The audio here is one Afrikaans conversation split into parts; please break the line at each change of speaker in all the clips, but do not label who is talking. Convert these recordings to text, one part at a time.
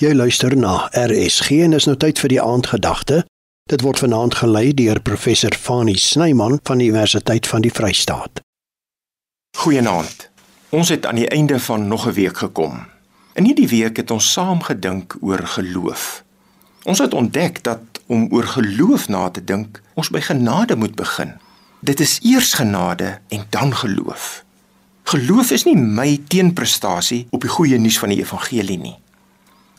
Jy luister na RSG en is nou tyd vir die aandgedagte. Dit word vanaand gelei deur professor Fani Snyman van die Universiteit van die Vrystaat.
Goeienaand. Ons het aan die einde van nog 'n week gekom. In hierdie week het ons saam gedink oor geloof. Ons het ontdek dat om oor geloof na te dink, ons by genade moet begin. Dit is eers genade en dan geloof. Geloof is nie my teenprestasie op die goeie nuus van die evangelie nie.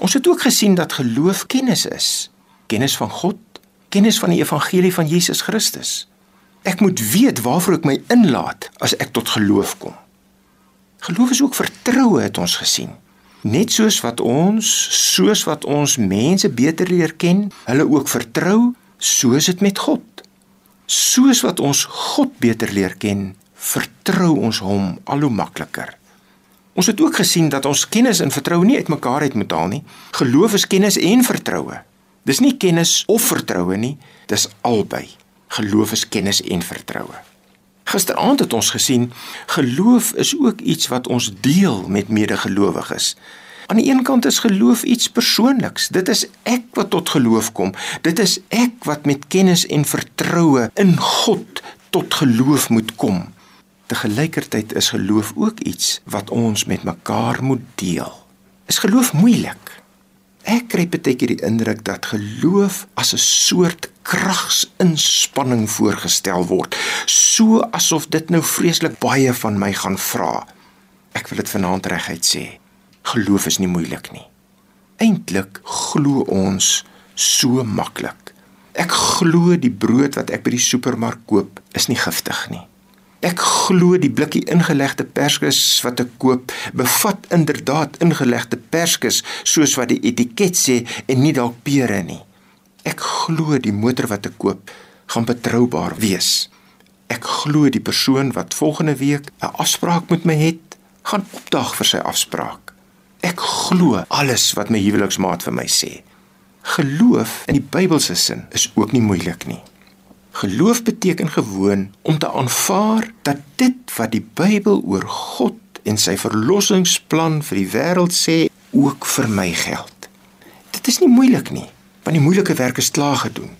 Ons het ook gesien dat geloof kennis is. Kennis van God, kennis van die evangelie van Jesus Christus. Ek moet weet waarvoor ek my inlaat as ek tot geloof kom. Geloof is ook vertroue het ons gesien. Net soos wat ons, soos wat ons mense beter leer ken, hulle ook vertrou, soos dit met God. Soos wat ons God beter leer ken, vertrou ons hom al hoe makliker. Ons het ook gesien dat ons kennis en vertroue nie uitmekaar uit moet haal nie. Geloof is kennis en vertroue. Dis nie kennis of vertroue nie, dis albei. Geloof is kennis en vertroue. Gisteraand het ons gesien geloof is ook iets wat ons deel met medegelowiges. Aan die een kant is geloof iets persoonliks. Dit is ek wat tot geloof kom. Dit is ek wat met kennis en vertroue in God tot geloof moet kom. Te gelykertyd is geloof ook iets wat ons met mekaar moet deel. Is geloof moeilik? Ek kry baie keer die indruk dat geloof as 'n soort kragsinspanning voorgestel word, so asof dit nou vreeslik baie van my gaan vra. Ek wil dit vanaand reguit sê. Geloof is nie moeilik nie. Eintlik glo ons so maklik. Ek glo die brood wat ek by die supermark koop is nie giftig nie. Ek glo die blikkie ingelegde perskes wat ek koop bevat inderdaad ingelegde perskes soos wat die etiket sê en nie dalk pere nie. Ek glo die motor wat ek koop gaan betroubaar wees. Ek glo die persoon wat volgende week 'n afspraak met my het, gaan opdag vir sy afspraak. Ek glo alles wat my huweliksmaat vir my sê. Geloof in die Bybelse sin is ook nie moeilik nie. Geloof beteken gewoon om te aanvaar dat dit wat die Bybel oor God en sy verlossingsplan vir die wêreld sê, ook vir my geld. Dit is nie moeilik nie, want die moeilike werk is klaar gedoen.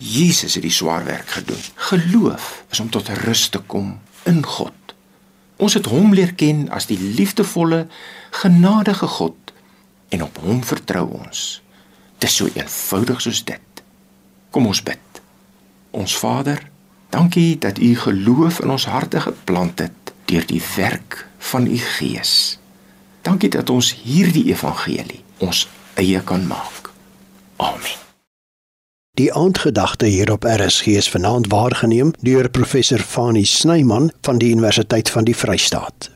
Jesus het die swaar werk gedoen. Geloof is om tot rus te kom in God. Ons het hom leer ken as die liefdevolle, genadige God en op hom vertrou ons. Dit is so eenvoudig soos dit. Kom ons bid. Ons Vader, dankie dat U geloof in ons harte geplant het deur die werk van U Gees. Dankie dat ons hierdie evangelie ons eie kan maak. Amen.
Die aandgedagte hier op RSG is vanaand waargeneem deur professor Fani Snyman van die Universiteit van die Vrystaat.